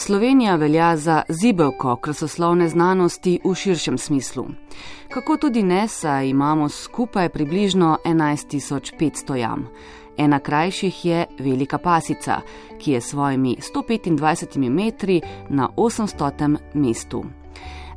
Slovenija velja za zibelko krasoslovne znanosti v širšem smislu. Kako tudi ne, saj imamo skupaj približno 11.500 jam. Ena krajših je Velika Pasica, ki je s svojimi 125 metri na 800. mestu.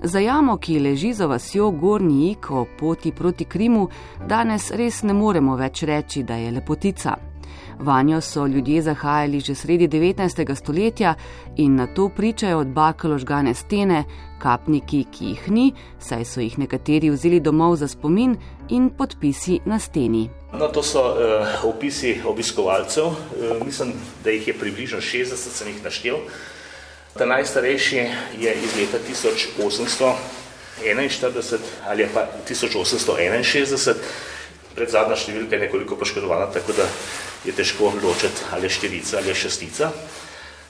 Za jamo, ki leži za vasjo Gornji Ik o poti proti Krimu, danes res ne moremo več reči, da je lepotica. Vanjo so ljudje zahajali že sredi 19. stoletja in na to pričajo od bakalo žgane stene, kapniki, ki jih ni, saj so jih nekateri vzeli domov za spomin in podpisi na steni. No, to so uh, opisi obiskovalcev, uh, mislim, da jih je približno 60, sem jih naštel. Ta najstarejši je iz leta 1841 ali pa 1861, pred zadnja številka je nekoliko poškodovana, tako da je težko ločiti ali štirica ali šestica.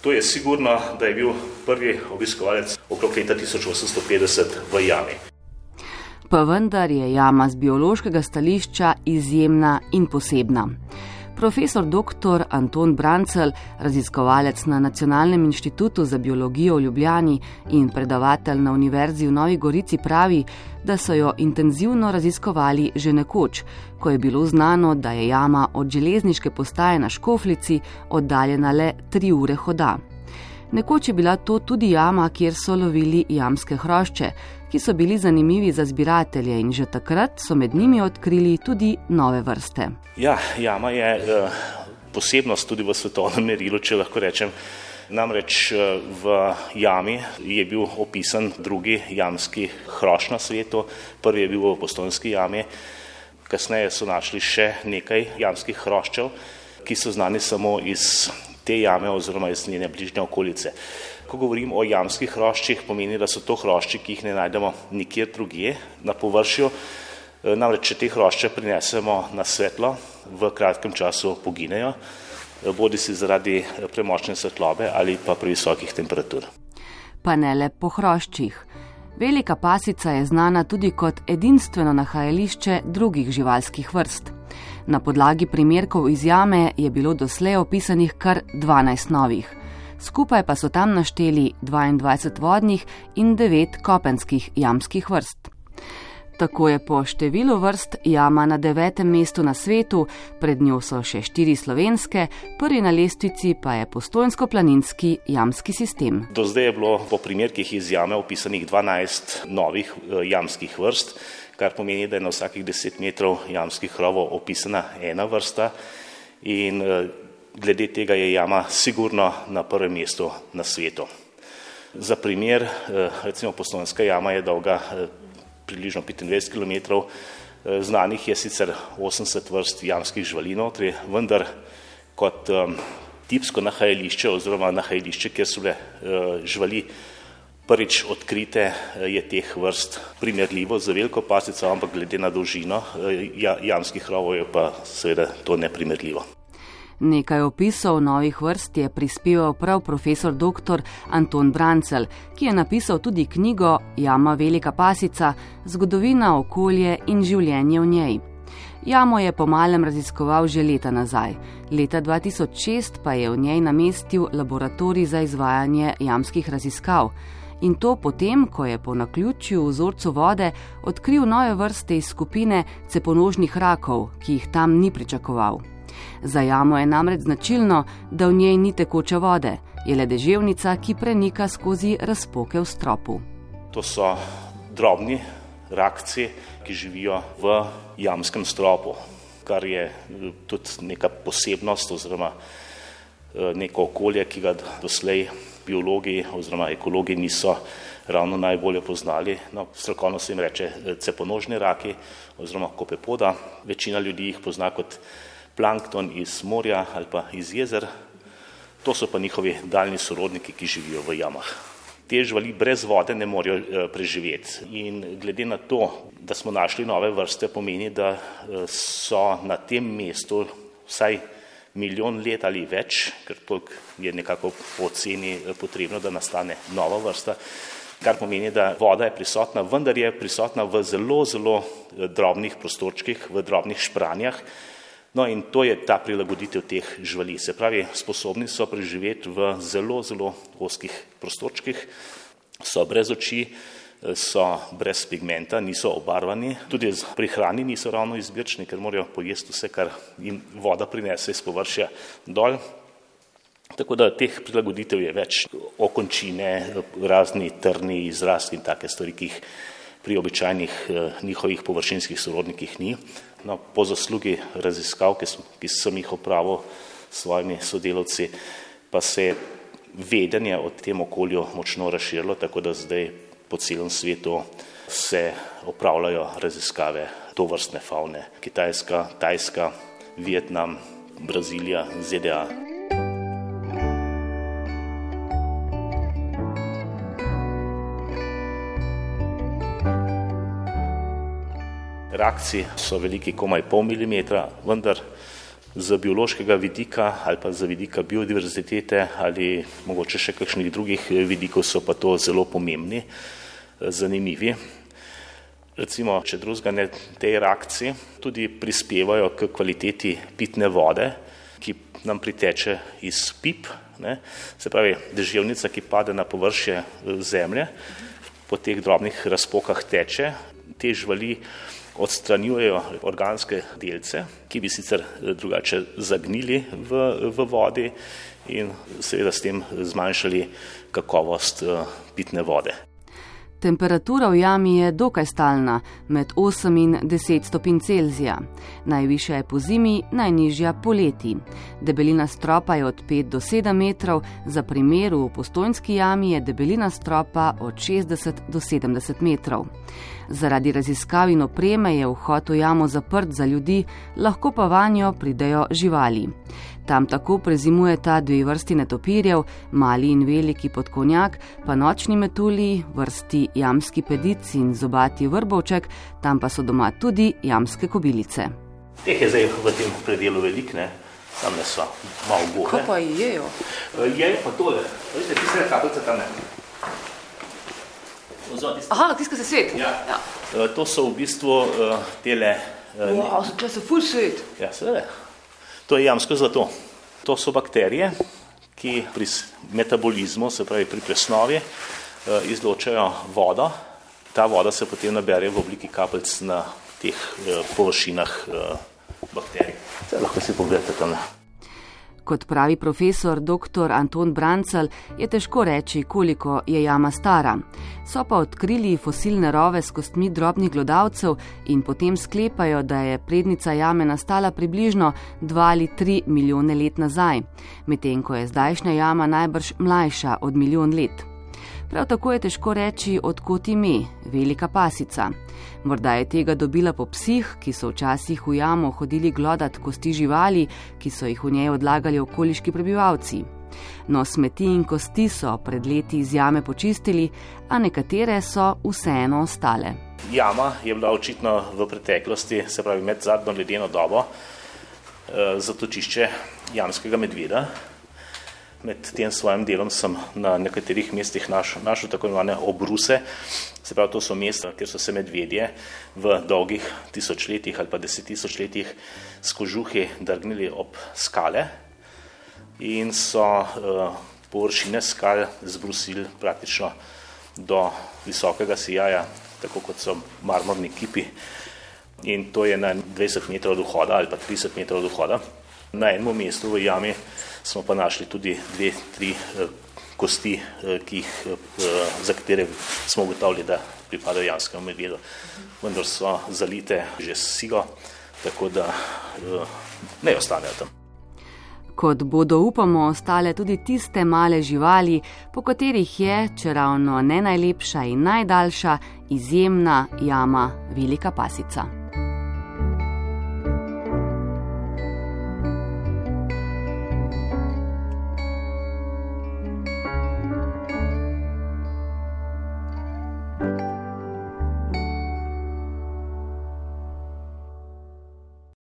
To je sigurno, da je bil prvi obiskovalec okrog leta 1850 v jami. Pa vendar je jama z biološkega stališča izjemna in posebna. Profesor dr. Anton Brancel, raziskovalec na Nacionalnem inštitutu za biologijo v Ljubljani in predavatelj na Univerzi v Novi Gorici, pravi, da so jo intenzivno raziskovali že nekoč, ko je bilo znano, da je jama od železniške postaje na Škoflici oddaljena le tri ure hoda. Nekoč je bila to tudi jama, kjer so lovili jamske hrošče, ki so bili zanimivi za zbiratelje in že takrat so med njimi odkrili tudi nove vrste. Ja, jama je uh, posebnost tudi v svetovnem merilu, če lahko rečem. Namreč uh, v jami je bil opisan drugi jamski hroš na svetu, prvi je bil v postojnski jami, kasneje so našli še nekaj jamskih hroščev, ki so znani samo iz te jame oziroma iz njene bližnje okolice. Ko govorim o jamskih hroščih, pomeni, da so to hrošči, ki jih ne najdemo nikjer drugje na površju. E, namreč, če te hrošče prinesemo na svetlo, v kratkem času poginejo, e, bodi si zaradi premočne svetlobe ali pa previsokih temperatur. Pa ne le po hroščih. Velika pasica je znana tudi kot edinstveno nahajališče drugih živalskih vrst. Na podlagi primerkov iz jame je bilo doslej opisanih kar 12 novih. Skupaj pa so tam našteli 22 vodnih in 9 kopenskih jamskih vrst. Tako je po številu vrst jama na devetem mestu na svetu, pred njo so še štiri slovenske, prvi na lestvici pa je postojnsko-planinski jamski sistem. Do zdaj je bilo po primerkih iz jame opisanih 12 novih eh, jamskih vrst kar pomeni, da je na vsakih deset metrov jamskih rovov opisana ena vrsta in eh, glede tega je jama sigurno na prvem mestu na svetu. Za primer, eh, recimo poslovnska jama je dolga eh, približno 25 km, znanih je sicer 80 vrst jamskih živalinov, vendar kot tipsko nahajališče oziroma nahajališče, kjer so bile živali prvič odkrite, eh, je teh vrst primerljivo za veliko pasico, ampak glede na dolžino eh, ja, jamskih rovov je pa seveda to neprimerljivo. Nekaj opisov novih vrst je prispeval prav profesor dr. Anton Brancel, ki je napisal tudi knjigo Jama Velika pasica, zgodovina okolje in življenje v njej. Jamo je po malem raziskoval že leta nazaj. Leta 2006 pa je v njej namestil laboratorij za izvajanje jamskih raziskav in to potem, ko je po naključju vzorcu vode odkril nove vrste iz skupine ceponožnih rakov, ki jih tam ni pričakoval. Za jamo je namreč značilno, da v njej ni tekoče vode, je le deževnica, ki prenika skozi razpoke v stropu. To so drobni rakci, ki živijo v jamskem stropu, kar je tudi neka posebnost oziroma eh, neko okolje, ki ga doslej biologi oziroma ekologi niso ravno najbolje poznali. No, strokovno se jim reče eh, ceponožni raki oziroma kopepoda. Večina ljudi jih pozna kot plankton iz morja ali pa iz jezer. To so pa njihovi daljni sorodniki, ki živijo v jamah. Te živali brez vode ne morejo eh, preživeti. In glede na to, da smo našli nove vrste, pomeni, da eh, so na tem mestu vsaj milijon let ali več, ker toliko je nekako po ceni eh, potrebno, da nastane nova vrsta, kar pomeni, da voda je prisotna, vendar je prisotna v zelo, zelo eh, drobnih prostorčkih, v drobnih špranjah, No in to je ta prilagoditev teh živali. Se pravi, sposobni so preživeti v zelo, zelo oskih prostorčkih, so brez oči, so brez pigmenta, niso obarvani, tudi pri hrani niso ravno izbirčni, ker morajo pojesti vse, kar jim voda prinese iz površja dol. Tako da teh prilagoditev je več okončine, razni trni, izrasti in take stvari, ki jih pri običajnih njihovih površinskih sorodnikih ni. No, po zaslugi raziskav, ki, ki sem jih opravil s svojimi sodelavci, pa se je vedenje o tem okolju močno razširilo, tako da zdaj po celem svetu se opravljajo raziskave to vrstne faune. Kitajska, Tajska, Vietnam, Brazilija, ZDA. Rakci so veliki komaj pol milimetra, vendar z biološkega vidika ali pa z vidika biodiverzitete ali mogoče še kakšnih drugih vidikov so pa to zelo pomembni, zanimivi. Recimo, če drugega ne, te rakci tudi prispevajo k kvaliteti pitne vode, ki nam priteče iz pip, ne, se pravi deževnica, ki pade na površje zemlje, po teh drobnih razpokah teče, te živali odstranjujejo organske delce, ki bi sicer drugače zagnili v, v vodi in seveda s tem zmanjšali kakovost pitne vode. Temperatura v jami je dokaj stalna, med 8 in 10 stopinj Celzija. Najvišja je po zimi, najnižja poleti. Debelina stropa je od 5 do 7 metrov, za primer v postojnski jami je debelina stropa od 60 do 70 metrov. Zaradi raziskav in opreme je vhod v jamo zaprt za ljudi, lahko pa vanjo pridejo živali. Tam tako prezimujeta dve vrsti netopirjev, mali in veliki podkonjak, pa nočni metulji, vrsti jamski pedic in zobati vrbovček, tam pa so doma tudi jamske kobilice. Teh je zdaj v tem predelu velik, ne? tam ne so malo bohe. Kaj pa jejo? Jejo pa tole, vidite, tiste kapljice tam ne. Aha, tiska se svet. Ja. ja. To so v bistvu uh, tele. Uh, wow, so, so ful svet. Ja, seveda. To je jamsko zlato. To so bakterije, ki pri metabolizmu, se pravi pri presnovi, uh, izločajo vodo. Ta voda se potem nabere v obliki kapljic na teh uh, površinah uh, bakterij. Zdaj lahko si pogledate tam. Kot pravi profesor dr. Anton Brancel, je težko reči, koliko je jama stara. So pa odkrili fosilne rove s kostmi drobnih glodavcev in potem sklepajo, da je prednica jame nastala približno 2 ali 3 milijone let nazaj, medtem ko je zdajšnja jama najbrž mlajša od milijon let. Prav tako je težko reči, odkot ime, velika pasica. Morda je tega dobila po psih, ki so včasih v jamo hodili glodat kosti živali, ki so jih v njej odlagali okoliški prebivalci. No, smeti in kosti so pred leti iz jame počistili, a nekatere so vseeno ostale. Jama je bila očitno v preteklosti, se pravi med zadnjo ledeno dobo, zatočišče jamskega medveda, med tem svojim delom sem na nekaterih mestih našel, našel tako imenovane obruse, se pravi, to so mesta, kjer so se medvedje v dolgih tisočletjih ali pa deset tisočletjih s kožuhi drgnili ob skale in so uh, površine skal zbrusili praktično do visokega sijaja, tako kot so marmorni kipi. In to je na 20 metrov od vhoda ali pa 30 metrov od vhoda. Na enem mestu v jami smo pa našli tudi dve, tri eh, kosti, eh, jih, eh, za katere smo ugotavljali, da pripadajo janskemu medvedu. Vendar so zalite že s sigo, tako da ne ostanejo tam. Kot bodo, upamo, ostale tudi tiste male živali, po katerih je, če ravno ne najlepša in najdaljša, izjemna jama Velika Pasica.